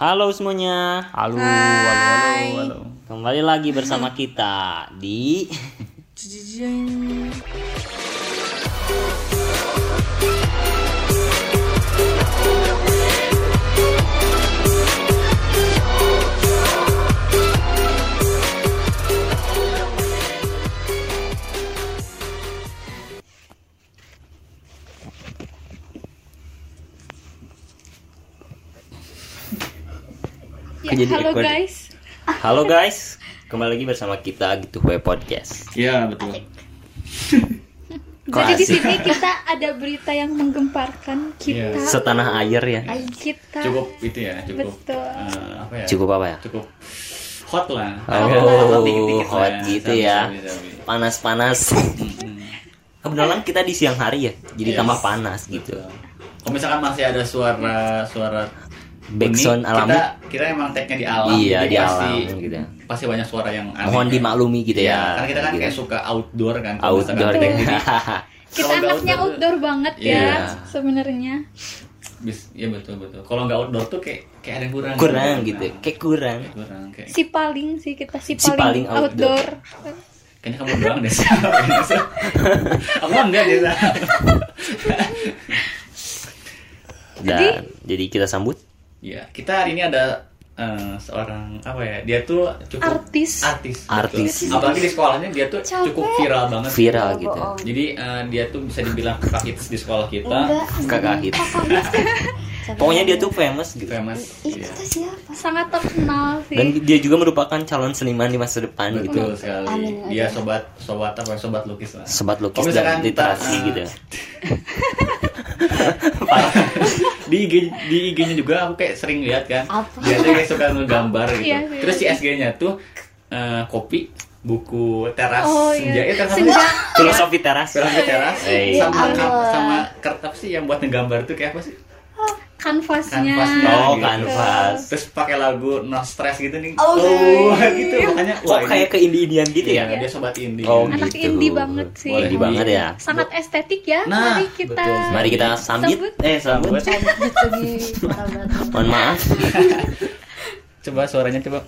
Halo semuanya. Halo, halo, halo, halo. Kembali lagi bersama kita di Kok jadi halo record? guys. Halo guys. Kembali lagi bersama kita gitu Web Podcast. Iya betul. Kok Jadi di sini kita ada berita yang menggemparkan kita. Iya. Setanah air ya. Kita. Cukup itu ya, cukup. Betul. eh, apa ya? Cukup apa ya? Cukup hot lah. Oh, dikit-dikit lah. hot gitu Sabi, ya. sabi, sabi. Panas-panas. Kebetulan kita di siang hari ya. Jadi Yes. tambah panas gitu. Kalau misalkan masih ada suara suara Backsound alami. Kita, kita emang tag-nya di alam. Iya, jadi di pasti, alam gitu. Pasti banyak suara yang aneh. Mohon ya. dimaklumi gitu Iya, ya. Karena kita kan Gitu. kayak suka outdoor kan. outdoor jadi, Kita anaknya outdoor outdoor banget Iya. ya sebenarnya. bis- Iya betul betul. Kalau nggak outdoor tuh kayak kayak ada yang kurang. kurang gitu. Nah, Kayak kurang. kayak kurang kayak. Si paling sih kita si Si paling, paling outdoor. outdoor. Kayaknya kamu doang deh. Aku enggak deh. Dan jadi kita sambut Ya, kita hari ini ada eh, seorang apa ya? Dia tuh cukup Artis. artis. Artis. betul. Apalagi di sekolahnya dia tuh Capek. cukup viral banget. viral gitu. Jadi eh, dia tuh bisa dibilang kakak hits di sekolah kita. Kakak hits. Pokoknya dia tuh famous gitu. Famous. Iya. siapa? Sangat terkenal sih. Dan dia juga merupakan calon seniman di masa depan gitu. Betul sekali. Amin Dia aja. sobat sobat apa? Sobat lukis lah. Sobat lukis misalkan dan literasi kita, gitu. eh, di IG di IG-nya juga aku kayak sering lihat kan. Apa? Tuh kayak suka ngegambar gitu. Iya, iya. Terus si SG-nya tuh eh, kopi, buku teras Oh, senja, iya. ya kan Senja. Filosofi teras. Filosofi teras Eh, sama iya. sama kertas sih yang buat ngegambar tuh kayak apa sih? Kanvasnya. Oh, gitu. kanvas. Terus pakai lagu No Stress gitu nih. Oh, gitu makanya Kok kayak ke indie-indian gitu Iya, ya? dia sobat indie. Oh, Anak gitu. indie banget sih. Indie banget ya. Sangat estetik ya. Nah, Mari kita betul. Mari kita sambit. Sambut. Eh, sambut. lagi Mohon maaf. Coba suaranya coba.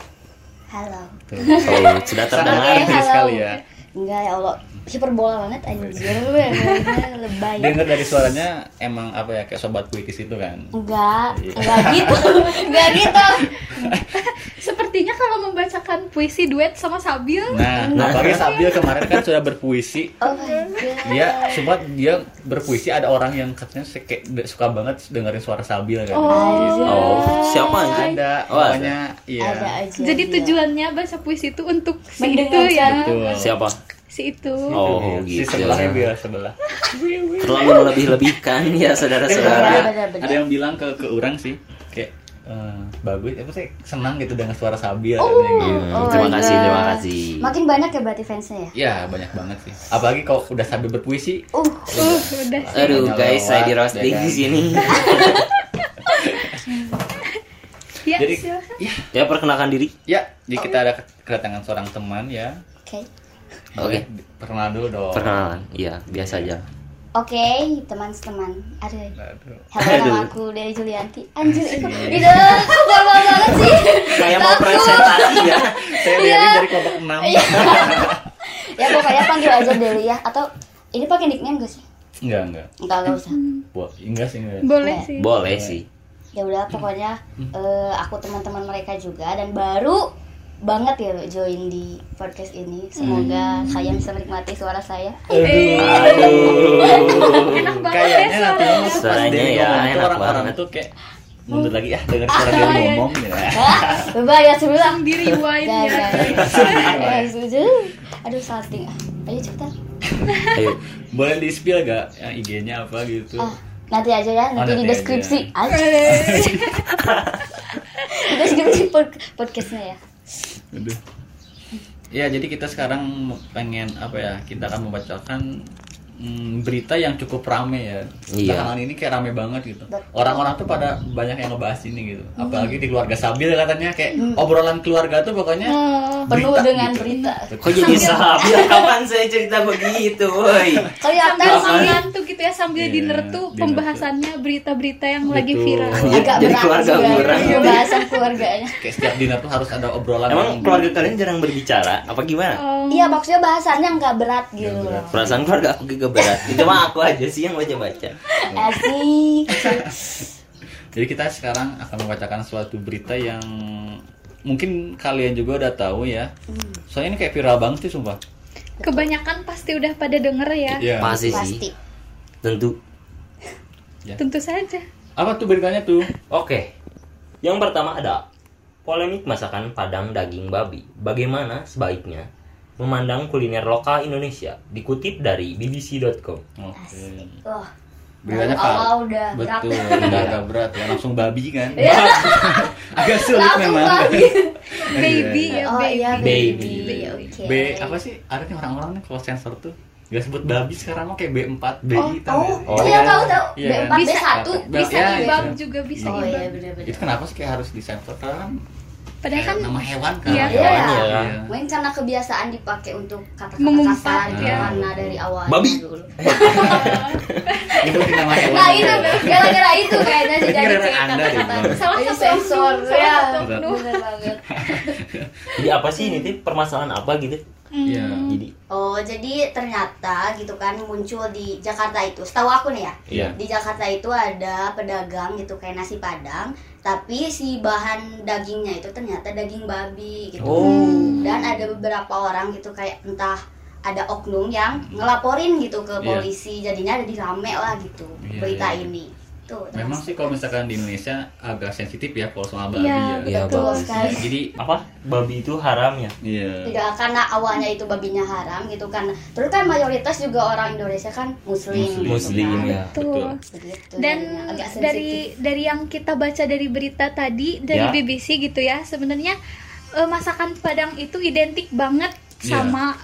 Halo. Tuh. Oh, sudah terdengar. Halo. sekali ya. Enggak ya Allah. Hiperbola banget anjir. Lebay. Dengar dari suaranya emang apa ya kayak sobat puitis itu kan. Enggak, Iya. enggak gitu. Enggak gitu. Sepertinya kalau membacakan puisi duet sama Sabil. Nah, apalagi Sabil kemarin kan sudah berpuisi. Oh my god. Dia sempat dia berpuisi ada orang yang katanya suka banget dengerin suara Sabil kan. Oh. Oh, siapa aja? Ada Oh, ada. pokoknya iya. Ada aja. Jadi dia. tujuannya baca puisi itu untuk si itu ya. Betul. Siapa? Si itu. Oh, si gitu. sebelahnya Bil sebelah. Terlalu melebih-lebihkan ya saudara-saudara. ada yang bilang ke ke orang sih kayak eh, bagus apa sih senang gitu dengan suara Sabil Oh. gitu. Hmm, Oh terima my kasih, terima kasih. Makin banyak ya berarti fansnya ya? Ya banyak banget sih. Apalagi kalau udah sambil berpuisi. Uh, Uh, udah sih. Aduh guys, saya di roasting ya kan? di sini. Ya, Jadi silakan. ya Ya perkenalkan diri. ya jadi kita ada kedatangan seorang teman ya. oke. Boleh perkenalan dulu dong. Perkenalan. Iya, biasa aja. Oke, teman-teman. Aduh. Aduh. Halo, nama aku Dari Julianti. Anjir, itu itu kok bawah banget sih. Kayak mau presentasi ya. Saya Iya. dari dari kelompok 6. Iya. ya pokoknya panggil aja Deli ya. Atau ini pakai nickname gak sih? Enggak, enggak. Enggak, enggak usah. Wah, enggak sih enggak. Boleh Iya. sih. Boleh sih. Ya udah pokoknya eh, aku teman-teman mereka juga dan baru banget ya lo join di podcast ini. Semoga kalian bisa menikmati suara saya. Aduh. Enak banget Kayaknya ya nanti suaranya. ya, enak banget. tuh kayak mundur lagi ya dengar suara dia iya. ngomong ya. Hah? Berbahaya sebelah. di rewind Gak, ya. gak. Setuju. Aduh salting. Ayo cepetan. Ayo. Boleh di spill gak yang IG-nya apa gitu? Ah, nanti aja ya, Oh, nanti nanti di deskripsi. Aja. Di deskripsi pod- podcastnya ya. Aduh. Ya, jadi kita sekarang pengen apa ya? Kita akan membacakan mm, berita yang cukup rame ya. Iya. Belakangan ini kayak rame banget gitu. Orang-orang tuh pada banyak yang ngebahas ini gitu. Apalagi di keluarga Sabil katanya kayak obrolan keluarga tuh pokoknya Oh, penuh Berita dengan gitu. berita Kok jadi sahabat? Kapan saya cerita begitu, woi? kelihatan sambil sih makan tuh gitu ya sambil Iya, dinner tuh dinner pembahasannya berita-berita yang lagi Betul. viral. Iya, agak jadi berat keluarga juga orang. pembahasan keluarganya kayak setiap dinner tuh harus ada obrolan. Emang yang- keluarga kalian jarang berbicara? Apa gimana? Oh, iya maksudnya bahasannya nggak berat gitu. Perasaan keluarga aku juga berat. Cuma aku aja sih yang baca-baca. asik Jadi kita sekarang akan membacakan suatu berita yang mungkin kalian juga udah tahu ya. Soalnya ini kayak viral banget sih sumpah. kebanyakan pasti udah pada denger ya. Iya. Pasti pasti sih. Tentu. Tentu saja. Apa tuh beritanya tuh? Oke. Yang pertama ada polemik masakan padang daging babi. Bagaimana sebaiknya memandang kuliner lokal Indonesia? Dikutip dari bbc.com. Oke. wah Beritanya Awal Pak. udah berat. Betul, udah agak berat ya langsung babi kan. Iya. agak sulit Langsung memang. babi. Baby Iya, ya oh baby. iya Baby. baby oke B apa sih? Ada nih orang-orang nih kalau sensor tuh Gak sebut babi sekarang mah kayak B4, B Oh, tau oh, nggak? oh, iya tahu tahu Iya. B4 Bisa. B1 Bisa Ya, ibab itu. juga bisa oh ibab. iya benar-benar Itu kenapa sih kayak harus disensor? Karena kan Padahal kan nama hewan kan Iya. Iya. Hewannya. Mungkin karena kebiasaan dipakai untuk kata-kata Mengumpat, kasar gitu ya. karena dari awal Babi. dulu. Itu mungkin nama hewan Nah itu gara-gara itu kayaknya sih Itu jadi kata-kata gitu. salah satu sensor ya. Bener banget. Jadi apa sih ini tuh permasalahan apa gitu? Iya Jadi Oh jadi ternyata gitu kan muncul di Jakarta itu. Setahu aku nih ya. Iya. Di Jakarta itu ada pedagang gitu kayak nasi padang, tapi si bahan dagingnya itu ternyata daging babi gitu. Oh. Dan ada beberapa orang gitu kayak entah ada oknum yang ngelaporin gitu ke Iya. polisi, jadinya jadi rame lah gitu Iya, berita iya. ini. Tuh. Memang sih kalau misalkan di Indonesia agak sensitif ya kalau soal babi Iya, ya Iya, betul bagus. sekali. Jadi apa? Babi itu haram ya? Iya Tidak karena awalnya itu babinya haram gitu kan. Terus kan mayoritas juga orang Indonesia kan muslim. Muslim. gitu Muslim kan. ya. Betul. Begitu, Dan agak sensitif. dari dari yang kita baca dari berita tadi dari Ya. BBC gitu ya, sebenarnya eh, masakan Padang itu identik banget Iya. sama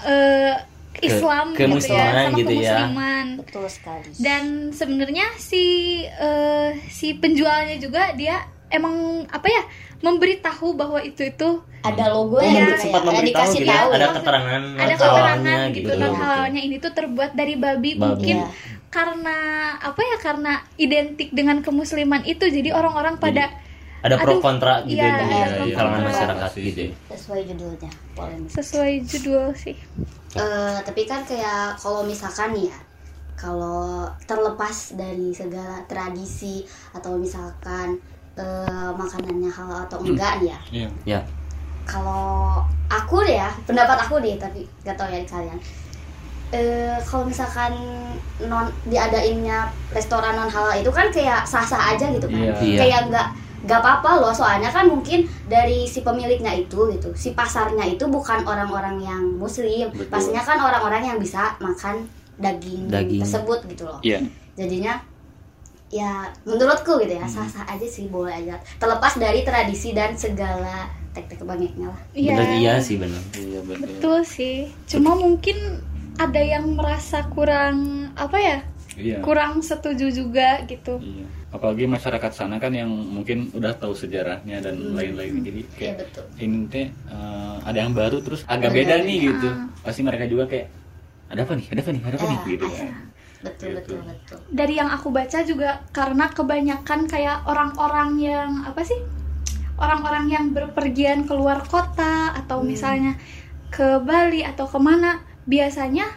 Islam gitu ya, sama gitu ya. kemusliman. betul sekali. Dan sebenarnya si eh, si penjualnya juga dia emang apa ya memberitahu bahwa itu itu ada logo Oh, ya, sempat memberitahu dikasih gitu ya. tahu. Ada keterangan ada keterangan gitu gitu. non halalnya ini tuh terbuat dari babi, Babi. mungkin Iya. karena apa ya karena identik dengan kemusliman itu jadi orang-orang pada Ada pro Aduh, kontra gitu iya, di iya, di pro kalangan kontra. masyarakat gitu. sih. sesuai judulnya sesuai judul sih Eh, tapi kan kayak kalau misalkan ya, kalau terlepas dari segala tradisi atau misalkan eh, makanannya halal atau enggak nih ya, Iya Ya. kalau aku deh ya pendapat aku deh tapi gak tau ya di kalian eh kalau misalkan non diadainnya restoran non halal itu kan kayak sah sah aja gitu kan Iya. Iya. kayak nggak nggak apa-apa loh soalnya kan mungkin dari si pemiliknya itu gitu si pasarnya itu bukan orang-orang yang muslim. Betul. pastinya kan orang-orang yang bisa makan daging, Daging. tersebut gitu loh. Iya. Jadinya ya menurutku gitu ya sah sah aja sih boleh aja. Terlepas dari tradisi dan segala tek-tek banyaknya lah. Bener iya iya sih benar. Iya betul betul sih. Cuma mungkin ada yang merasa kurang apa ya Iya. kurang setuju juga gitu. Iya. Apalagi masyarakat sana kan yang mungkin udah tahu sejarahnya dan lain-lain. Jadi Iya kayak betul. ini teh eh, ada yang baru terus agak Ada beda nih gitu. Pasti mereka juga kayak ada apa nih? Ada apa nih? Ada apa nih? Ah, Gitu ah, kan. betul Gitu. betul betul dari yang aku baca juga karena kebanyakan kayak orang-orang yang apa sih orang-orang yang berpergian keluar kota atau misalnya ke Bali atau ke mana biasanya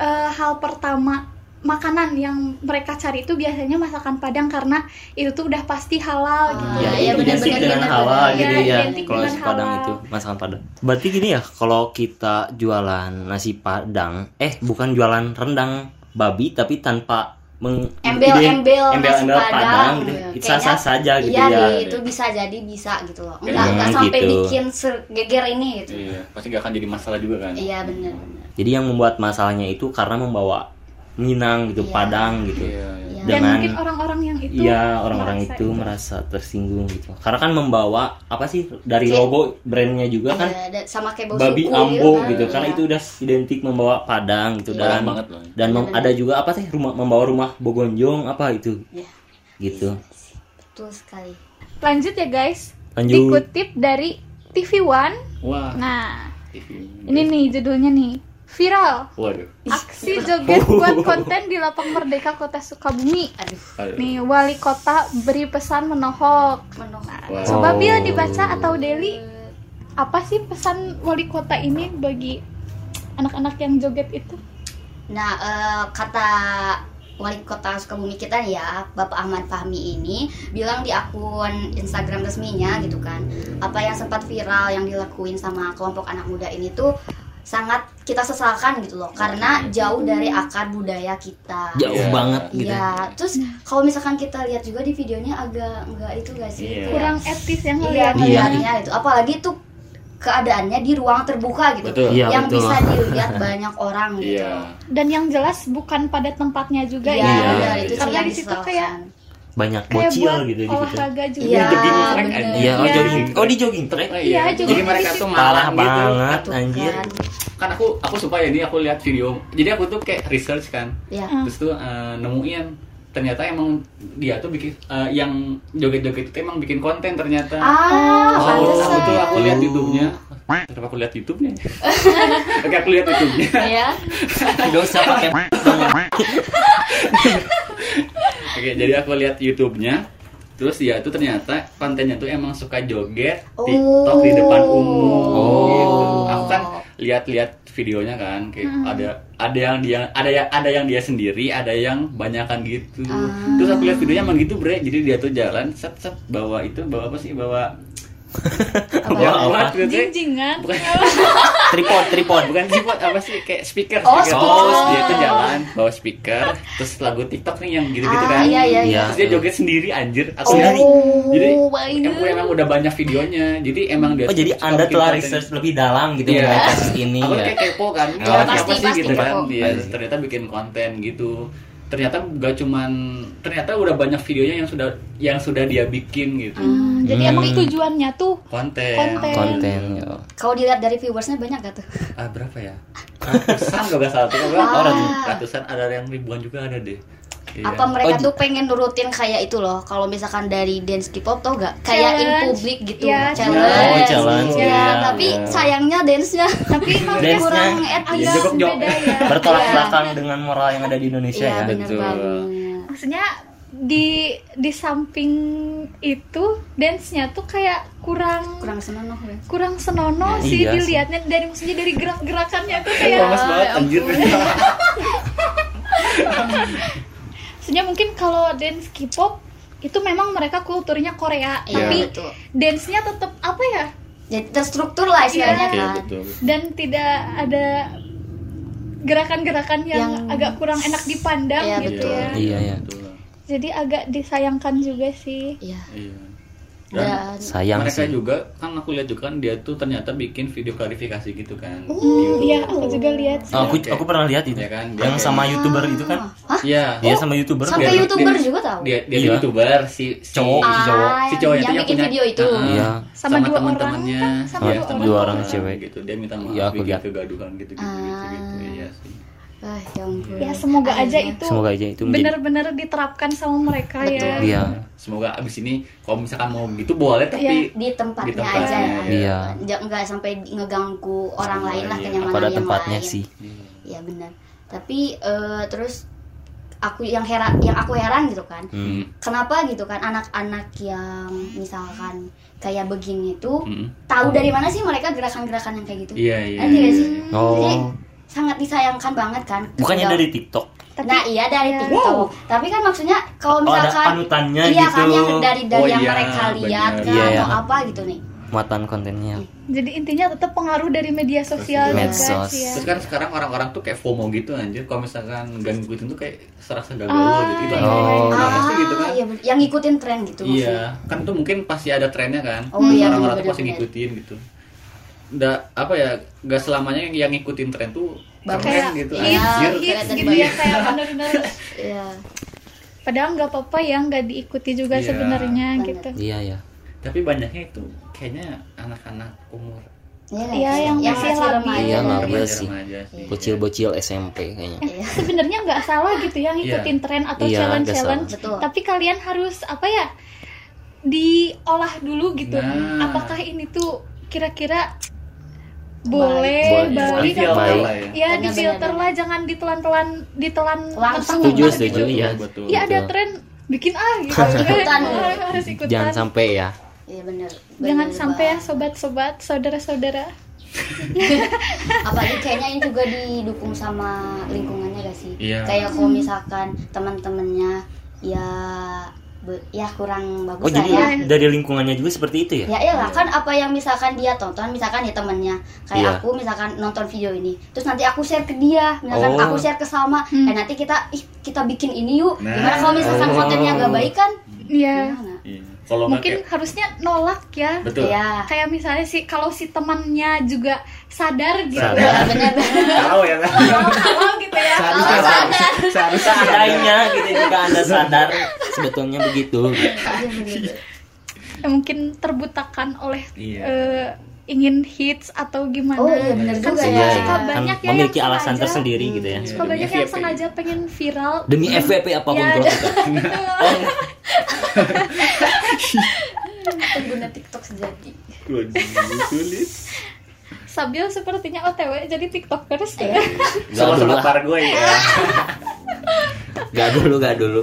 eh, hal pertama makanan yang mereka cari itu biasanya masakan Padang karena itu tuh udah pasti halal Ah, gitu Ya, iya, itu benar, identik benar, dengan halal gitu ya. Kalau nasi Padang halal. itu masakan Padang. Berarti gini ya, kalau kita jualan nasi Padang, eh bukan jualan rendang babi tapi tanpa meng embel-embel embel, nasi embel padang, Padang gitu. ya. Itu sah-sah Kayaknya- saja gitu iya ya. itu bisa jadi bisa gitu loh enggak Hmm, enggak sampai gitu. bikin geger ini gitu Iya, pasti gak akan jadi masalah juga kan. iya benar benar Jadi yang membuat masalahnya itu karena membawa Minang gitu, Iya. Padang gitu. Iya, iya. iya dan Dengan- mungkin orang-orang yang itu Iya orang-orang merasa itu merasa tersinggung gitu. Karena kan membawa apa sih dari logo brandnya juga kan Iya, da- sama kayak bau babi suku ambo kan. gitu. Karena Iya. itu udah identik membawa Padang gitu Iya. dan banget loh. dan mem- ada juga apa sih rumah membawa rumah Bogonjong apa itu Iya. gitu. betul sekali lanjut ya guys Lanjut. dikutip dari TV One Wah. nah TV. ini nih judulnya nih viral Waduh. aksi joget buat konten di lapang merdeka kota Sukabumi aduh Aduh. nih wali kota beri pesan menohok menohok Wow. coba Bil dibaca atau Deli apa sih pesan wali kota ini bagi anak-anak yang joget itu Nah, eh, kata wali kota Sukabumi kita ya, Bapak Ahmad Fahmi ini bilang di akun Instagram resminya gitu kan, apa yang sempat viral yang dilakuin sama kelompok anak muda ini tuh sangat kita sesalkan gitu loh, karena jauh dari akar budaya kita. Jauh Iya. banget gitu. Iya, terus kalau misalkan kita lihat juga di videonya agak enggak itu gak sih? Iya. Kayak- kurang etis yang Iya, ngeliat kelihatannya itu. Apalagi tuh keadaannya di ruang terbuka gitu. Betul. Iya, yang betul. bisa dilihat banyak orang gitu. Iya. dan yang jelas bukan pada tempatnya juga Iya, ya benar, itu karena di situ kayak Banyak kayak bocil buat gitu di situ. olahraga juga Iya, jogging track. Iya, oh Iya. jogging. Oh di jogging track. Iya, Jadi jogging mereka di tuh. Parah malang gitu. banget Tuh anjir. kan. Kan aku aku suka ya nih aku lihat video. Jadi aku tuh kayak research kan. Iya. Hmm. Terus tuh eh, nemuin ternyata emang dia tuh bikin eh, yang joget-joget itu emang bikin konten ternyata. Ah, Oh, aku tuh aku lihat YouTube-nya. Kenapa aku lihat YouTube-nya? Oke, aku lihat YouTube-nya. ya. Gak usah pakai Oke, jadi aku lihat YouTube-nya. Terus dia tuh ternyata kontennya tuh emang suka joget TikTok di depan umum. Oh. Gitu. Aku kan lihat-lihat videonya kan, kayak ada ada yang dia ada yang ada yang dia sendiri, ada yang banyakan gitu. Terus aku lihat videonya emang gitu, Bre. Jadi dia tuh jalan set set bawa itu bawa apa sih? Bawa Apa? yang apa? jinjingan Bukan tripod, tripod. bukan tripod apa sih kayak speaker Oh, speaker. terus dia tuh jalan bawa speaker terus lagu TikTok nih yang gitu-gitu Ah, kan iya, iya, iya. terus dia joget sendiri anjir aku Oh, nyari jadi emang, emang udah banyak videonya jadi emang dia Oh jadi anda telah research lebih dalam gitu Iya. mengenai kasus ini aku ya. kayak kepo kan Oh, pasti, sih pasti gitu kan dia Pasti. ternyata bikin konten gitu ternyata gak cuman ternyata udah banyak videonya yang sudah yang sudah dia bikin gitu Hmm, jadi Hmm. emang tujuannya tuh konten Konten. konten ya. Kalau dilihat dari viewersnya banyak gak tuh? ah berapa ya ratusan nggak salah tuh Ah. oh, ratu- ratusan ada yang ribuan juga ada deh Iya. Apa mereka Oh, tuh pengen nurutin kayak itu loh? Kalau misalkan dari dance K-pop tau gak? Kayak in public gitu, Iya, challenge. Oh, challenge, Ya, iya, tapi iya. sayangnya dance-nya tapi emang Dance-nya kurang Iya, etis. agak jogok-jogok. beda ya bertolak Iya. belakang dengan moral yang ada di Indonesia Iya, ya. bener betul. maksudnya di di samping itu dance-nya tuh kayak kurang Kurang senonoh ya. kurang senonoh Iya sih sih. dilihatnya dari maksudnya dari gerak-gerakannya tuh Kayak banget ya anjir maksudnya mungkin kalau dance K-pop itu memang mereka kulturnya Korea Iya, tapi betul. dance-nya tetap apa ya Jadi terstruktur lah istilahnya Iya. kan. betul dan tidak ada gerakan-gerakan yang, Yang- agak kurang enak dipandang Iya, gitu betul. ya Iya ya. betul. jadi agak disayangkan juga sih Iya. Iya. Dan Dan Sayang mereka sih. juga kan aku lihat juga kan dia tuh ternyata bikin video klarifikasi gitu kan. YouTube. iya aku juga lihat sih Oh, aku aku pernah lihat itu. Iya kan, dia Yang kayak- sama youtuber itu kan? Iya. Iya sama youtuber. Sampai Dia- youtuber dia- juga tahu. Dia dia Iya. youtuber si, si Cowok, si cowok. Ah, si cowok itu yang yang bikin punya video itu. Ah, Iya. Sama dua teman-temannya orang kan? Sama Iya, dua sama orang. Dua orang cewek. gitu dia minta maaf Iya, aku bikin kegaduhan gitu gitu gitu, Ah. gitu. iya sih Ah, ya ampun. ya semoga aja Akhirnya. itu Semoga aja itu benar-benar diterapkan sama mereka Betul. ya Iya. semoga abis ini kalau misalkan mau gitu boleh tapi di tempatnya, Di tempatnya, aja. Iya. Jangan nggak sampai ngeganggu orang lain lah lain. kenyamanan Pada yang tempatnya lain. sih. Iya benar. Tapi eh, terus aku yang heran yang aku heran gitu kan. Hmm. Kenapa gitu kan anak-anak yang misalkan kayak begini tuh Mm. tahu dari mana sih mereka gerakan-gerakan yang kayak gitu? iya iya Nanti gak sih? Oh. Jadi sangat disayangkan banget kan. Bukannya dari TikTok. Tapi- nah iya dari Iya. TikTok. Tapi kan maksudnya kalau Oh, ada misalkan panutannya iya gitu. kan yang dari dari Oh, yang iya, mereka lihat kan Iya, atau iya. apa gitu nih. Muatan kontennya. jadi intinya tetap pengaruh dari media sosial juga Medsos. sih ya Terus kan sekarang orang-orang tuh kayak FOMO gitu anjir kalau misalkan gak ngikutin tuh kayak serasa gagal Ah, gitu. Itu iya, iya, iya. ada pasti gitu kan. iya, bener. yang ngikutin tren gitu maksudnya. Iya, kan tuh mungkin pasti ada trennya kan. Oh, iya, Orang-orang tuh pasti ngikutin gitu. Nggak apa ya, gak selamanya yang, yang ngikutin tren tuh Bagus. keren kayak gitu hits, Iya, anjir. hits gitu ya kayak benar-benar Iya. padahal nggak apa-apa ya nggak diikuti juga Iya, sebenarnya gitu iya ya tapi banyaknya itu kayaknya anak-anak umur Iya, Iya, yang masih labil. remaja. Iya, labil. sih. bocil-bocil SMP kayaknya Iya. sebenarnya nggak salah gitu ya ngikutin tren atau Iya, challenge nggak challenge salah. Betul. tapi kalian harus apa ya diolah dulu gitu Nah. apakah ini tuh kira-kira boleh Baik. lah ya. ya Benar, di filter benar, lah jangan ditelan-telan ditelan Langsung. Setuju, setuju. iya. betul Iya ada tren bikin ah gitu Harus ikutan. harus ikutan jangan sampai ya Iya bener. jangan Bener sampai ya sobat-sobat saudara-saudara apalagi kayaknya ini juga didukung sama lingkungannya gak sih Iya. kayak kalau misalkan teman-temannya ya ya kurang bagus oh lah jadi ya dari lingkungannya juga seperti itu ya ya iyalah kan apa yang misalkan dia tonton misalkan ya temennya kayak Iya. aku misalkan nonton video ini terus nanti aku share ke dia misalkan Oh. aku share ke sama Hmm. dan nanti kita ih kita bikin ini yuk Nah. gimana kalau misalkan Oh. kontennya gak baik kan Iya? Iya. Kalau mungkin kayak harusnya nolak ya. Betul. Ya kayak misalnya sih kalau si temannya juga sadar gitu. Sadar. ya tahu ya kan? Kalau kalau gitu ya. Seharusnya Kalau sadar. seharusnya seandainya gitu jika anda sadar. Sebetulnya begitu. Iya, ya mungkin terbutakan oleh Iya. eh, ingin hits atau gimana. Oh iya bener kan juga suka, ya. suka kan banyak ya memiliki yang alasan sengaja, tersendiri gitu ya. Suka Demi banyak yang FYP. sengaja pengen viral. Demi FVP apa pun Ya, oh, pengguna TikTok sejati. Sulit Sabil sepertinya OTW jadi tiktokers Iya. ya. Gak dulu lah. par gue ya. Gak dulu gak dulu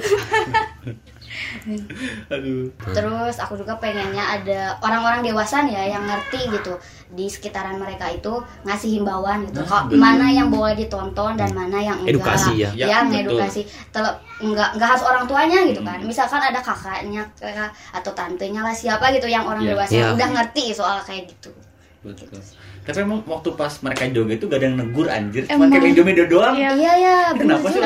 aduh Terus aku juga pengennya ada orang-orang dewasa nih ya yang ngerti gitu di sekitaran mereka itu ngasih himbauan gitu. Nah, Kok mana yang boleh ditonton dan mana yang enggak. Edukasi ya. Ya, Ya, betul. ngedukasi. Tel- enggak enggak harus orang tuanya gitu kan. Misalkan ada kakaknya kakak, atau tantenya lah siapa gitu yang orang Ya. dewasa Ya. udah ngerti soal kayak gitu. betul tapi emang waktu pas mereka joget itu gak ada yang negur anjir cuma kayak video-video doang Iya. Iya ya, benar Kenapa sih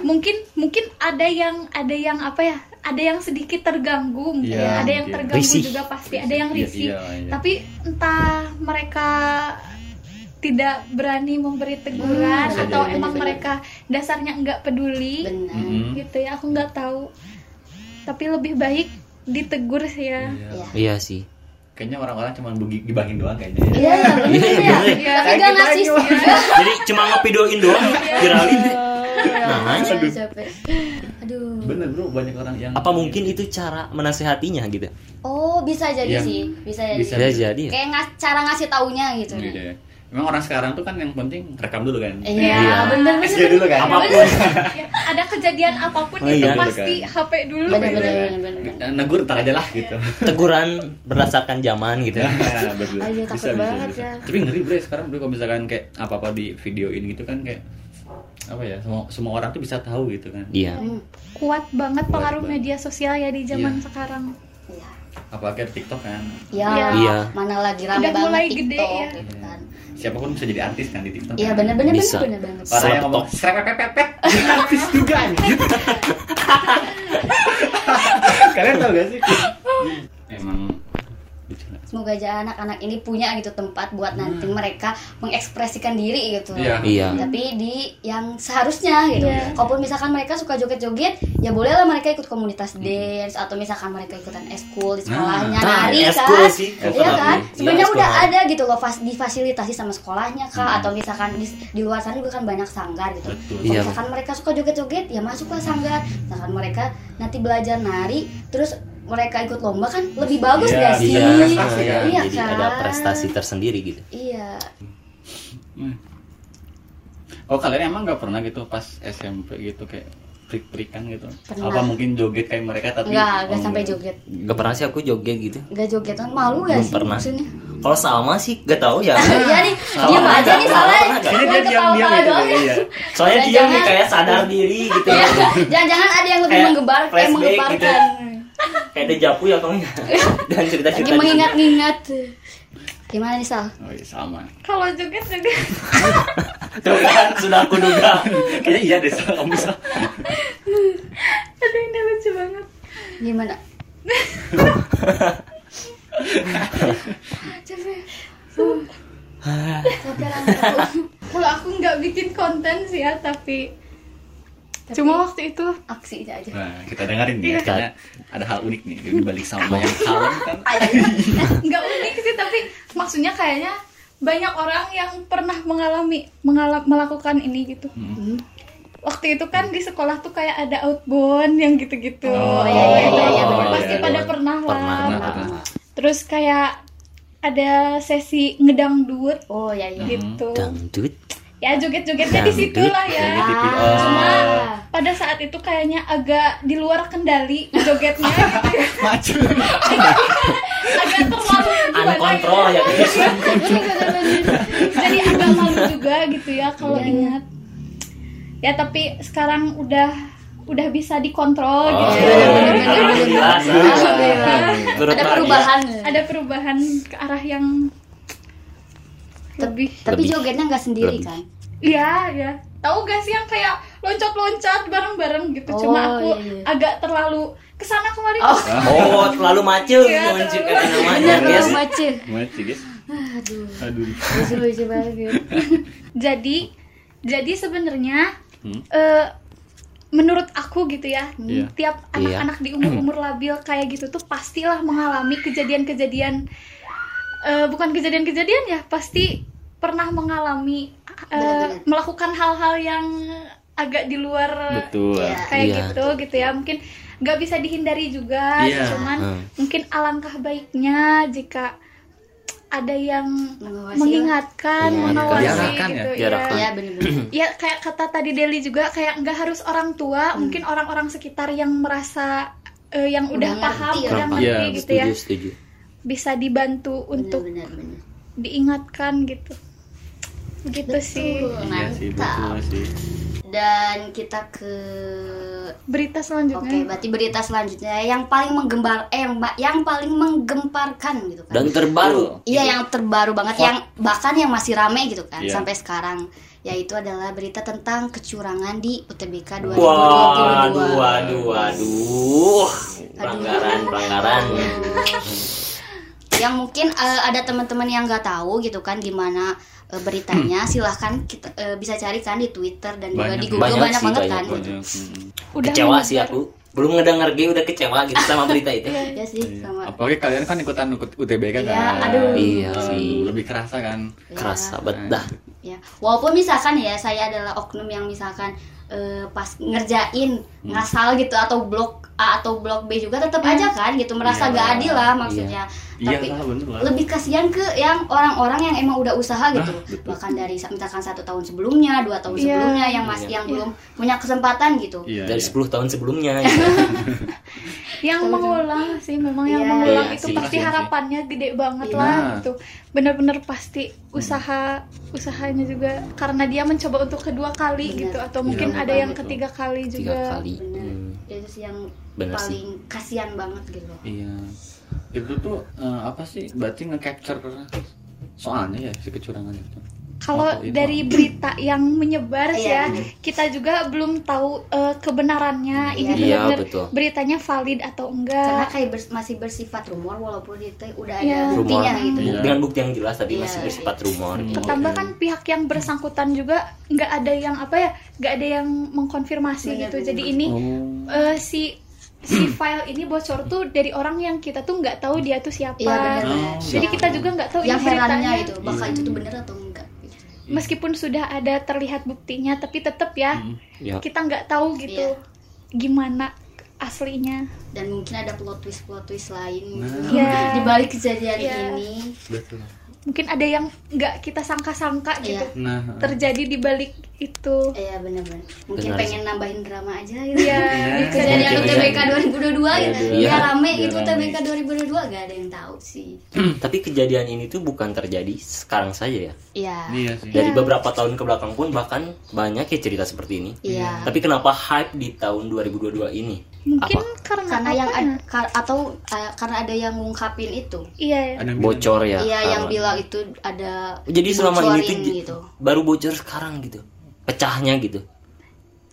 mungkin mungkin ada yang ada yang apa ya ada yang sedikit terganggu mungkin. Iya, ada yang mungkin. terganggu Risih. juga pasti ada yang Iya, risih iya, iya. tapi entah mereka tidak berani memberi teguran Hmm, atau jadi, emang bisa mereka dasarnya nggak peduli Benar. Mm-mm. gitu ya aku nggak tahu tapi lebih baik ditegur sih ya Iya. Iya. iya sih kayaknya orang-orang cuma dibahin doang kayaknya ya. Iya, iya, benar Iya, ya. bener. Iya. Tapi kita ngasih jadi cuma ngevideoin doang viralin Nah, Aduh, capek. Aduh. bener bro banyak orang yang apa mungkin itu cara menasehatinya gitu Oh, bisa jadi Iya. sih. Bisa jadi. Bisa. bisa jadi ya Kayak ngas- cara ngasih taunya gitu. Gitu ya. Memang orang sekarang tuh kan yang penting rekam dulu kan. Iya, Iya. bener SG bener. dulu kan. apa pun Ya, ada kejadian apa pun Oh, itu iya. pasti HP dulu Bener gitu. bener bener bener. Eh, Negur ntar aja lah gitu. teguran berdasarkan zaman gitu Nah, betul. Aduh, takut banget ya. Tapi ngeri bro sekarang bro kalau misalkan kayak apa-apa di videoin gitu kan kayak apa ya semua semua orang tuh bisa tahu gitu kan. iya Hmm, kuat banget Kuat pengaruh banget. media sosial ya di zaman Iya. sekarang Iya. Apalagi TikTok kan. Ya, Iya. mana lagi rame Udah banget mulai TikTok gede ya. gitu kan. Siapa pun bisa jadi artis kan di TikTok. Iya kan. bener bener bener Bisa. bener banget. Orang yang ngomong serepepepepet artis juga anjir. Kalian tau gak sih? Emang. Semoga aja anak-anak ini punya gitu tempat buat nanti mereka mengekspresikan diri gitu. Hmm. Iya. Iya. Tapi di yang seharusnya gitu. Iya. Kalaupun misalkan mereka suka joget-joget, ya bolehlah mereka ikut komunitas dance atau misalkan mereka ikutan eskul di sekolahnya Nah, nari eskul kan. sih. Iya kan? tapi. Sebenarnya Iya, udah ada gitu loh fas difasilitasi sama sekolahnya kak Hmm. atau misalkan di, di luar sana juga kan banyak sanggar gitu. Betul. Kalau Iya. misalkan mereka suka joget-joget, ya masuklah sanggar. Misalkan mereka nanti belajar nari, terus mereka ikut lomba kan lebih bagus Iya, gak sih? iya prestasi iya, kan. Iya jadi kan? ada prestasi tersendiri gitu Iya. Hmm. Oh kalian emang nggak pernah gitu pas SMP gitu kayak prik-prikan gitu? Pernah. Apa mungkin joget kayak mereka tapi Enggak, enggak oh, sampai joget. Gak pernah sih aku joget gitu Enggak joget kan malu gak Belum sih pernah. maksudnya? kalau sama sih gak tahu ya Iya nih, diam aja nih salah aja. Kayaknya dia diam-diam gitu iya. soalnya dia Jangan- nih kayak sadar diri gitu Iya, Jangan-jangan ada yang lebih Kayak menggebar, eh, flashback menggebarkan. Kayak dejapu ya kamu ya dan cerita Lagi cerita mengingat-ingat. Gimana nih Sal? Oh iya sama. kalau joget juga Tuh kan sudah aku duga Kayaknya iya deh Sal, kamu Sal. aduh ini lucu banget Gimana? Capek. Capek lah. kalau aku nggak bikin konten sih ya tapi Cuma waktu itu aksi aja Nah, kita dengerin nih, Iya. karena ada hal unik nih di balik sama yang kalem kan. nggak unik sih tapi maksudnya kayaknya banyak orang yang pernah mengalami mengala- melakukan ini gitu. Hmm. Waktu itu kan di sekolah tuh kayak ada outbound yang gitu-gitu. Oh, iya, iya, iya, iya. Pasti iya, pada iya. pernah lah. Pernah. Pernah, pernah. Terus kayak ada sesi ngedangdut oh ya ya gitu. Dangdut. Ya joget-jogetnya di situ lah ya. Ah. oh. Cuma pada saat itu kayaknya agak di luar kendali jogetnya gitu ya. Maju. agak terlalu gimana Uncontrol ya. jadi agak malu juga gitu ya kalau ingat ya tapi sekarang udah udah bisa dikontrol Oh, gitu Alhamdulillah. Alhamdulillah. Turut ada perubahan ada perubahan ke arah yang lebih tapi Lebih. jogetnya nggak sendiri Lebih. kan iya ya tahu gak sih yang kayak loncat-loncat bareng-bareng gitu Oh, cuma aku iya, iya. agak terlalu ke sana kemari Oh. Oh, terlalu Iya, menunjukkan terlalu namanya, guys. Guys. aduh Aduh. lucu lucu banget jadi jadi sebenarnya Hmm. eh, menurut aku gitu ya Iya. tiap Iya. anak-anak di umur-umur labil kayak gitu tuh pastilah mengalami kejadian-kejadian eh, bukan kejadian-kejadian ya pasti pernah mengalami Benar-benar. melakukan hal-hal yang agak di luar Betul. Iya. kayak Iya. gitu gitu ya mungkin nggak bisa dihindari juga Iya. cuman Hmm. mungkin alangkah baiknya jika ada yang Mengawasi mengingatkan, Mengingatkan. mengawasi Diarahkan ya? gitu Diarahkan. ya bener-bener ya kayak kata tadi Deli juga kayak nggak harus orang tua mungkin orang-orang sekitar yang merasa eh, yang udah, Udah paham ya. udah ngerti Iya, gitu ya Setuju, setuju. bisa dibantu untuk bener bener diingatkan gitu begitu sih Iya sih, betul dan kita ke berita Oke, selanjutnya berarti berita selanjutnya yang paling menggembar eh yang, yang paling menggemparkan gitu kan. Dan terbaru. Iya, yang terbaru banget yang bahkan yang masih rame gitu kan Iya. sampai sekarang yaitu adalah berita tentang kecurangan di UTBK 2022. Waduh, waduh, waduh. Pelanggaran, pelanggaran. Yang mungkin eh, ada teman-teman yang nggak tahu gitu kan gimana eh, beritanya, silahkan kita eh, bisa cari kan di Twitter dan juga Banyak. di Google Banyak banyak, sih, banget banyak, kan. Banyak. hmm. udah Kecewa menyebar. sih aku. Belum ngedenger G udah kecewa gitu sama berita itu. Ya sih, sama Apalagi kalian kan ikutan ikut UTBK kan. Iya, aduh. Iya sih. Lebih kerasa kan. Kerasa bet dah. ya walaupun misalkan ya saya adalah oknum yang misalkan eh, pas ngerjain Hmm. ngasal gitu atau blok A atau blok B juga tetap aja kan gitu merasa Iya. gak adil lah maksudnya Iya tapi lah, bener lah. lebih kasihan ke yang orang-orang yang emang udah usaha gitu betul. bahkan dari misalkan satu tahun sebelumnya dua tahun Iya. sebelumnya yang masih Iya. yang belum punya kesempatan gitu Iya. Dari iya. 10 tahun sebelumnya. gitu. yang mengulang sih memang yang Iya, mengulang iya itu sih, pasti sih. harapannya gede banget Iya. lah Nah. gitu bener-bener pasti usaha usahanya juga karena dia mencoba untuk kedua kali Bener. gitu atau mungkin Iya, ada yang ketiga kali Tiga juga kali. bener Itu sih yang Bener sih. paling kasihan banget gitu Iya. Itu tuh eh, apa sih? Berarti nge-capture soalnya ya si kecurangan itu. Kalau dari berita yang menyebar sih Iya. ya kita juga belum tahu eh, kebenarannya ini Iya, betul. beritanya valid atau karena enggak kayak bers- masih bersifat rumor walaupun itu udah ada Iya. Rumor. buktinya gitu Iya. Dengan bukti yang jelas tapi Iya. masih bersifat rumor. Hmm. gitu. Tambah kan pihak yang bersangkutan juga nggak ada yang apa ya nggak ada yang mengkonfirmasi Benar, gitu benar. jadi ini Oh. eh, si si file ini bocor tuh dari orang yang kita tuh nggak tahu dia tuh siapa Iya, benar. Oh. jadi kita juga nggak tahu yang ini beritanya itu bakal itu tuh bener atau enggak. Meskipun sudah ada terlihat buktinya tapi tetap ya Hmm. Ya. kita nggak tahu gitu Iya. gimana aslinya dan mungkin ada plot twist plot twist lain gitu. Nah. Iya. di balik kejadian Iya. ini Betul. Mungkin ada yang nggak kita sangka-sangka gitu Iya. Nah, terjadi di balik itu Iya benar-benar. Mungkin Benar pengen nambahin drama aja gitu. Iya, Di kejadian UTBK iya. 2022 gitu. Iya. Biar rame gitu rame. UTBK 2022 gak ada yang tahu sih. Tapi kejadian ini tuh bukan terjadi sekarang saja ya. Iya. iya sih. Dari Iya. beberapa tahun ke belakang pun bahkan banyak ya cerita seperti ini. Iya. Tapi kenapa hype di tahun 2022 ini? Mungkin Apa? karena Karena yang ya? ad- ka- atau uh, karena ada yang ngungkapin itu. iya ya Ada yang Bocor ya. Iya, yang karena- bilang itu ada Jadi selama ini tuh gitu. baru bocor sekarang gitu. Pecahnya gitu.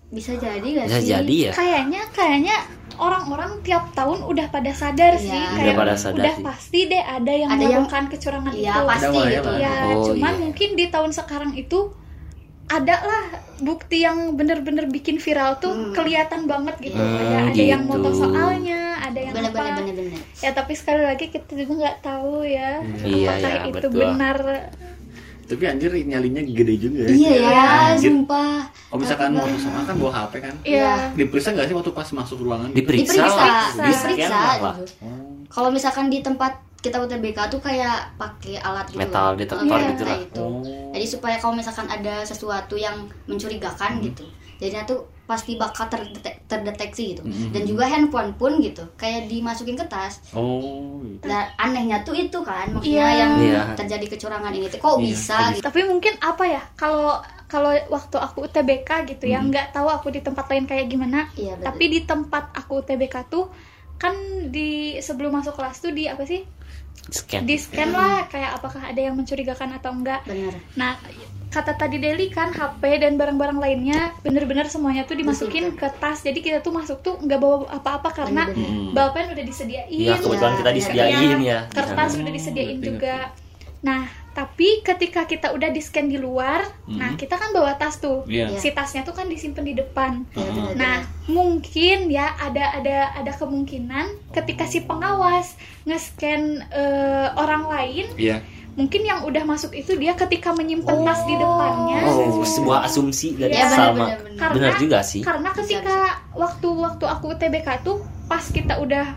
Bisa jadi gak Bisa sih? jadi ya. kayaknya kayaknya orang-orang tiap tahun udah pada sadar Iya. sih Udah kayak pada sadar udah sih. pasti deh ada yang Ada yang- melakukan kecurangan Iya, itu pasti ya, gitu. Ya Oh, cuman iya. mungkin di tahun sekarang itu ada lah bukti yang bener-bener bikin viral tuh Hmm. kelihatan banget gitu Hmm, ada ada yang gitu. moto soalnya ada yang bener bener apa bener bener ya tapi sekali lagi kita juga nggak tahu ya Iya, apakah ya, itu betul. benar Tapi anjir nyalinya gede juga. iya ya sumpah Oh misalkan mau sama kan bawa HP kan? Iya. Diperiksa nggak sih waktu pas masuk ruangan? gitu? Diperiksa, diperiksa lah, Diperiksa. di-scan diperiksa lah. gitu. Oh. kalau misalkan di tempat kita UTBK tuh kayak pakai alat gitu Metal loh. detektor Iya, gitu lah. itu. Oh. jadi supaya kalau misalkan ada sesuatu yang mencurigakan Hmm. gitu jadinya tuh pasti bakal terdetek- terdeteksi gitu Mhm. dan juga handphone pun gitu kayak dimasukin ke tas Oh. gitu. dan anehnya tuh itu kan maksudnya Iya. yang Iya. terjadi kecurangan ini tuh kok Iya, bisa kok gitu tapi mungkin apa ya kalau kalau waktu aku UTBK gitu ya Hmm. nggak tahu aku di tempat lain kayak gimana iya betul. tapi di tempat aku UTBK tuh kan di sebelum masuk kelas tuh di apa sih Scan. di scan lah kayak apakah ada yang mencurigakan atau enggak bener nah kata tadi Deli kan HP dan barang-barang lainnya bener-bener semuanya tuh dimasukin ke tas jadi kita tuh masuk tuh nggak bawa apa-apa karena Bener-bener. Hmm. bapen udah disediain Iya, kebetulan Iya, kita iya. disediain Iya, ya. di kertas sana. udah disediain Ngerti, juga nah tapi ketika kita udah di scan di luar nah Mhm. kita kan bawa tas tuh Iya. Iya. si tasnya tuh kan disimpan di depan Iya, bener, Nah, mungkin ya ada ada ada kemungkinan ketika si pengawas nge-scan eh, orang lain, Iya. mungkin yang udah masuk itu dia ketika menyimpan tas di depannya. Oh, sebuah asumsi dari Iya, sama. bener. Karena- Benar juga sih. Karena ketika waktu-waktu aku TBK tuh pas kita udah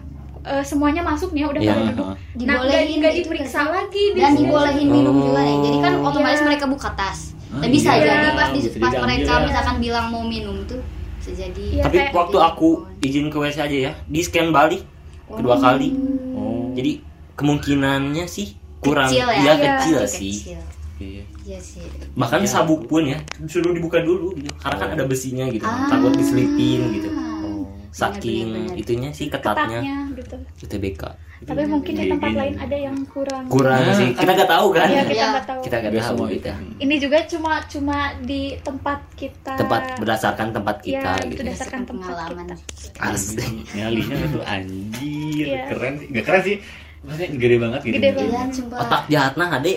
eh, semuanya masuk nih, udah Iya, pada duduk. Nah, nggak dibolehin nggak gitu diperiksa kan. lagi di dan dibolehin minum Oh. juga nih jadi kan otomatis Iya. mereka buka tas Ah, dan bisa iya. jadi pas di, pas diambil mereka ya. misalkan bilang mau minum tuh bisa jadi Iya, Tapi kayak- waktu aku izin ke WC aja ya, di scan balik kedua kali. Oh. Jadi kemungkinannya sih kurang Kecil ya? Iya, Iya. kecil Pasti sih. kecil. Iya. iya sih Bahkan Iya. sabuk pun ya suruh dibuka dulu gitu. Karena kan ada besinya gitu. Ah. Takut diselipin gitu. Oh. Saking bener, bener. itunya sih ketatnya ketatnya gitu. UTBK. Tapi mungkin di tempat lain ada yang kurang. Kurang Nah, sih. Kita nggak tahu kan. Iya, kita Iya. nggak tahu. Kita nggak tahu mau gitu. itu. Ini juga cuma cuma di tempat kita. Tempat berdasarkan tempat Iya, kita itu gitu. berdasarkan tempat pengalaman kita. Asli. Nyalinya itu anjir, Iya. keren sih. Gak keren sih. Maksudnya gede banget gitu. Gede iya banget. Otak jahat nah ade.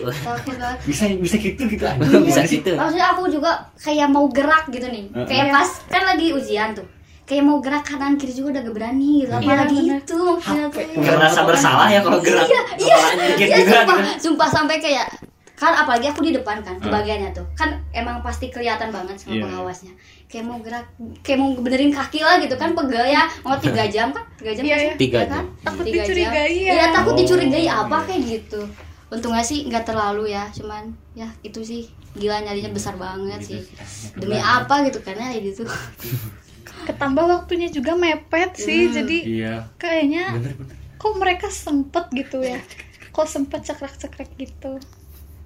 Bisa bisa gitu gitu aja. Bisa gitu. maksudnya aku juga kayak mau gerak gitu nih Heeh. kayak Iya. pas kan lagi ujian tuh kayak mau gerak kanan kiri juga udah gak berani gitu apalagi bener. itu maksudnya tuh Merasa bersalah ya kalau gerak. Iya, iya, dikit iya, juga sumpah, gitu. sumpah sampai kayak kan apalagi aku di depan kan Hmm. kebagiannya tuh kan emang pasti kelihatan banget sama Iya. pengawasnya kayak mau gerak kayak mau benerin kaki lah gitu kan pegel ya mau tiga jam kan tiga jam Iya, kan? iya. Tiga Iya kan? jam. Takut Tiga jam. dicurigai ya. iya takut Oh, dicurigai apa iya. kayak gitu untungnya sih nggak terlalu ya cuman ya itu sih gila nyalinya besar banget Gitu sih sih. demi apa gitu karena ya gitu Ketambah waktunya juga mepet sih, Hmm. jadi Iya. kayaknya Bener bener. kok mereka sempet gitu ya. Kok sempet cekrek-cekrek gitu.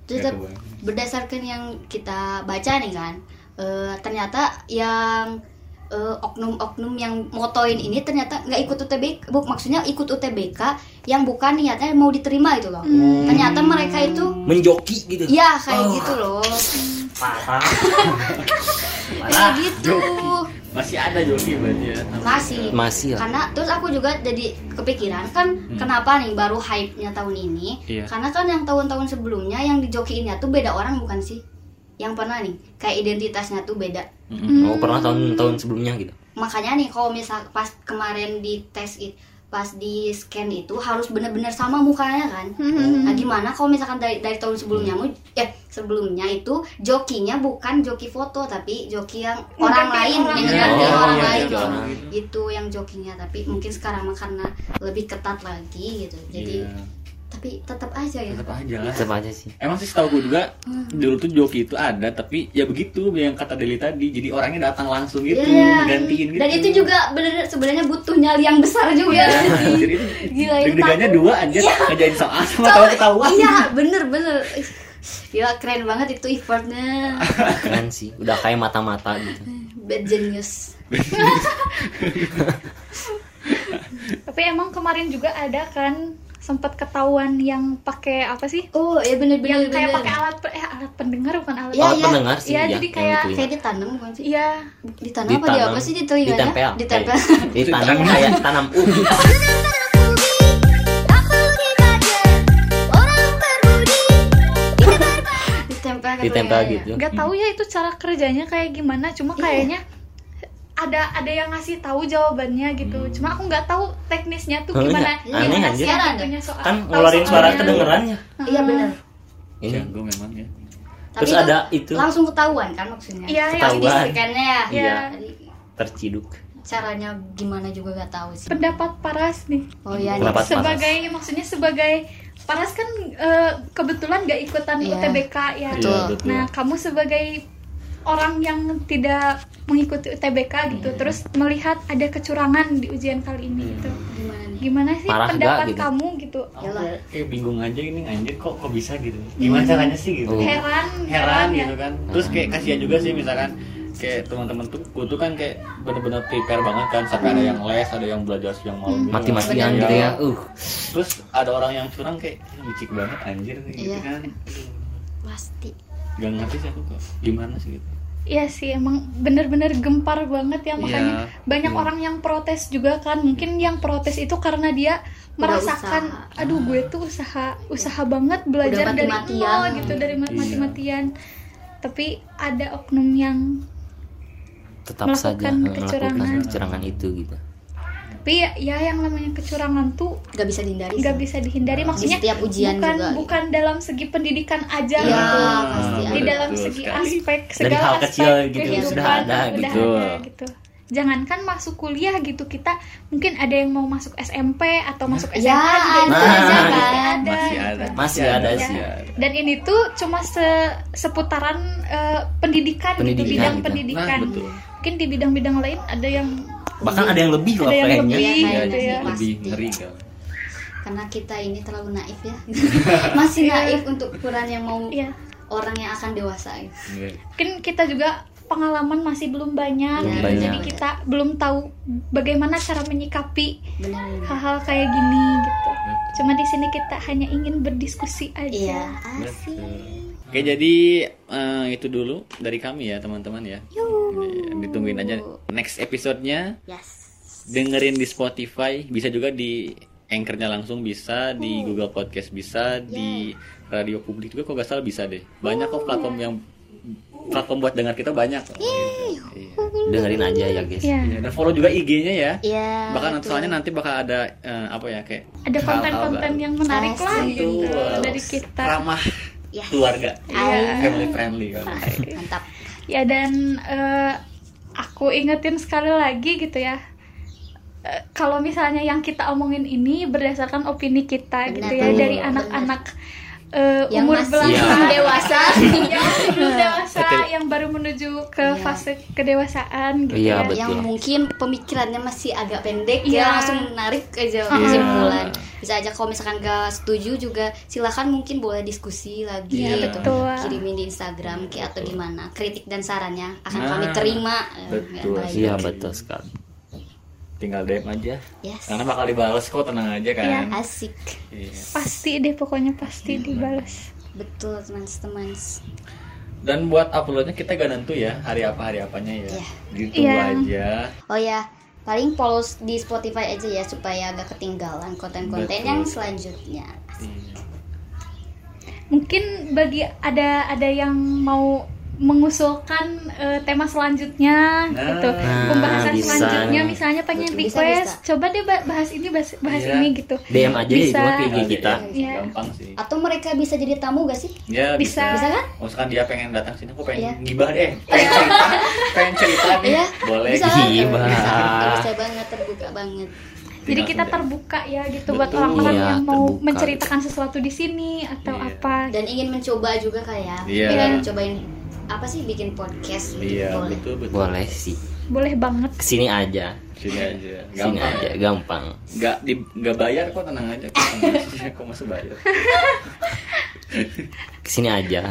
kebayang. berdasarkan yang kita baca nih kan eh, ternyata yang eh, oknum-oknum yang motoin ini ternyata nggak ikut UTBK bu, maksudnya ikut UTBK yang bukan niatnya mau diterima itu loh Hmm. ternyata mereka itu Menjoki gitu. ya kayak Oh. gitu loh Parah. kayak gitu Masih ada joki berarti ya. masih Masih lah. karena terus aku juga jadi kepikiran kan kenapa nih baru hype-nya tahun ini Iya. karena kan yang tahun-tahun sebelumnya yang dijokiinnya tuh beda orang bukan sih yang pernah nih kayak identitasnya tuh beda Mm-mm. Oh, pernah tahun-tahun sebelumnya gitu. makanya nih kalau misal pas kemarin di tes it pas di scan itu harus bener-bener sama mukanya kan Hmm. nah gimana kalau misalkan dari dari tahun sebelumnya mu eh sebelumnya itu jokinya bukan joki foto tapi joki yang orang lain orang yang ganti Oh, orang iya, lain iya, loh. orang lain. itu yang jokinya tapi mungkin sekarang mah karena lebih ketat lagi gitu jadi Iya. Tapi tetap aja ya tetap aja lah. Tetap aja sih. Emang sih setahu gue juga dulu tuh joki itu ada tapi ya begitu yang kata Deli tadi jadi orangnya datang langsung gitu Iya. gantiin gitu. dan itu juga bener sebenarnya butuh nyali yang besar juga Iya, sih. Gila, takut. dua aja Iya. ngejain soal sama tahu ketahuan. Iya, bener bener. Gila keren banget itu effortnya. Keren sih. Udah kayak mata-mata gitu. Bad genius. Tapi emang kemarin juga ada kan sempat ketahuan yang pakai apa sih? Oh, iya bener bener Yang kayak pakai alat pe- eh alat pendengar bukan alat. Iya, Alat iya. pendengar sih Iya, ya, jadi kayak- itu ya. Kayak ditanam bukan sih? Iya. Ditanam apa dia apa sih di telinganya? ditempel Ditempel. Kayak- ditanam kayak tanam ubi Ditempel kayak ditempel ya, ya. gitu nggak tahu ya itu cara kerjanya kayak gimana cuma Iya. kayaknya ada ada yang ngasih tahu jawabannya gitu cuma aku nggak tahu teknisnya tuh Oh, gimana iya. Aneh, gimana sih soal kan ngeluarin suara kedengerannya Iya benar. ini Jago memang ya terus Tapi ada itu langsung ketahuan kan maksudnya. Iya, Ketahuan. ya. Iya. Jadi terciduk caranya gimana juga gak tahu sih. pendapat Paras nih Oh iya. Pendapat nih. sebagai maksudnya sebagai Paras kan eh, kebetulan gak ikutan Iya. UTBK ya Betul. Iya, betul. nah kamu sebagai orang yang tidak mengikuti UTBK gitu Iya. terus melihat ada kecurangan di ujian kali ini gitu Gimana nih? gimana sih Parah pendapat gak gitu? kamu gitu Aku Yalah. kayak bingung aja ini anjir kok kok bisa gitu gimana caranya sih gitu Oh. heran heran ya. gitu kan terus kayak kasihan juga sih misalkan kayak teman-teman tuh gue tuh kan kayak bener-bener prepare banget kan sampai ada yang les ada yang belajar siang malam gitu. mati-matian Bener. gitu ya uh terus ada orang yang curang kayak "Ini licik banget anjir gitu Iya. kan Pasti. Gak ngerti sih aku kok gimana sih gitu Iya sih emang bener-bener gempar banget ya makanya Iya, banyak iya. orang yang protes juga kan mungkin yang protes itu karena dia Udah merasakan usaha. aduh gue tuh usaha usaha banget belajar dari mati-matian. nol gitu dari Iya. mati-matian tapi ada oknum yang tetap Melakukan saja melakukan kecurangan. kecurangan itu gitu tapi ya, ya yang namanya kecurangan tuh Gak bisa dihindari. nggak bisa dihindari maksudnya setiap ujian bukan juga. bukan dalam segi pendidikan aja Iya, gitu pasti di ada. dalam betul segi sekali. aspek Dari segala hal aspek kecil gitu kehidupan sudah ada udah gitu. ada gitu jangankan masuk kuliah gitu kita mungkin ada yang mau masuk SMP atau masuk SMA Ya, juga ada itu aja masih kan. ada masih gitu. ada Masih ada Ya. sih. dan ini tuh cuma se- seputaran eh, pendidikan, gitu Pendidikan bidang gitu. pendidikan Nah, betul. mungkin di bidang-bidang lain ada yang bahkan ada yang lebih loh Ada yang kayaknya lebih. Iya, gitu ya. pasti. lebih ngeri kan Karena kita ini terlalu naif ya. Masih Iya. naif untuk ukuran yang mau ya orang yang akan dewasa. gitu. Iya. mungkin kita juga pengalaman masih belum banyak, Belum banyak. jadi kita belum tahu bagaimana cara menyikapi Benar. hal-hal kayak gini gitu cuma di sini kita hanya ingin berdiskusi Iya, aja asik. Oke jadi eh, itu dulu dari kami ya teman-teman ya. Iya, Ditungguin aja next episodenya. Yes. Dengerin di Spotify, bisa juga di Anchornya langsung bisa, di Google Podcast bisa, di radio publik juga kok gak salah bisa deh. Banyak kok platform yang platform buat dengar kita banyak. kok. Gitu. Iya. dengerin aja ya guys ya Iya, Dan follow juga IG-nya ya. Iya. Bahkan betul. soalnya nanti bakal ada eh, apa ya kayak ada konten-konten yang menarik lah gitu dari kita ramah Yes. keluarga, Iya. family friendly kan. Mantap. ya dan eh, aku ingetin sekali lagi gitu ya Eh, kalau misalnya yang kita omongin ini berdasarkan opini kita gitu ya Benar. dari Benar. anak-anak eh, Yang umur masih belasan Iya. dewasa. yang belum dewasa Ketika- yang baru menuju ke Iya. fase kedewasaan gitu Iya, ya betul. yang mungkin pemikirannya masih agak pendek Iya. ya langsung menarik aja Iya. kesimpulan bisa aja kalau misalkan gak setuju juga silakan mungkin boleh diskusi lagi Iya, gitu. betul. kirimin di Instagram kayak atau di mana kritik dan sarannya akan Nah, kami terima Eh, betul. baik. iya betul sekali Tinggal DM aja. yes Karena bakal dibales kok tenang aja kan. asik Iya. pasti deh pokoknya pasti dibalas betul teman-teman Dan buat uploadnya kita gak nentu ya hari apa hari apanya ya. Iya. Ditunggu Iya. aja. oh ya paling follow di Spotify aja ya supaya agak ketinggalan konten-konten Betul. yang selanjutnya Iya. mungkin bagi ada ada yang mau mengusulkan eh, tema selanjutnya Nah, gitu pembahasan bisa. selanjutnya misalnya pengen Betul. Bisa, request bisa. coba deh ba- bahas ini bahas, bahas Iya. ini gitu DM aja ya itu Bisa. ke IG kita Iya. Gampang sih. atau mereka bisa jadi tamu gak sih Ya Bisa. bisa kan Oh, misalkan dia pengen datang sini, aku pengen Iya. gibah deh, pengen cerita, pengen cerita nih, Iya, boleh. bisa? Gibah. Bisa, bisa banget terbuka banget jadi kita terbuka ya gitu buat Betul. orang-orang Iya, yang mau terbuka. menceritakan sesuatu di sini atau Iya. apa dan ingin mencoba juga kayak Iya. pengen cobain apa sih bikin podcast gitu, Iya, boleh. betul betul. boleh sih. Boleh banget. Ke sini aja. Sini aja, sini gampang. aja gampang. Gak di, gak bayar kok tenang aja. Kok kok masih bayar? ke sini aja.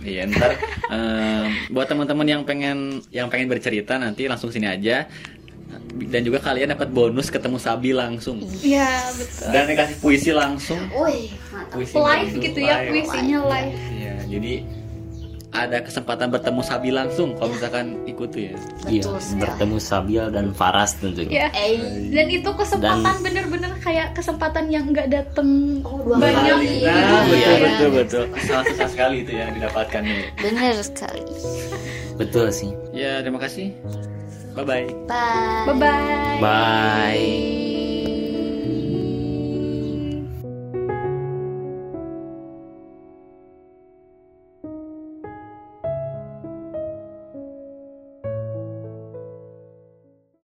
Iya ntar em, buat teman-teman yang pengen yang pengen bercerita nanti langsung sini aja. Dan juga kalian dapat bonus ketemu Sabi langsung. Ya betul. Dan dikasih puisi langsung. Wih, puisi live langsung, gitu ya live. puisinya live. Iya jadi ada kesempatan bertemu Sabi langsung kalau misalkan ikut tuh ya. Iya, Betul sekali. bertemu Sabil dan Faras tentunya. ya dan itu kesempatan bener-bener kayak kesempatan yang nggak dateng Oh, banyak kali. Nah, Iya, betul iya. betul betul. Sangat susah sekali itu yang didapatkan nih. bener sekali. Betul sih. Ya, terima kasih. Bye bye. Bye. bye bye Bye.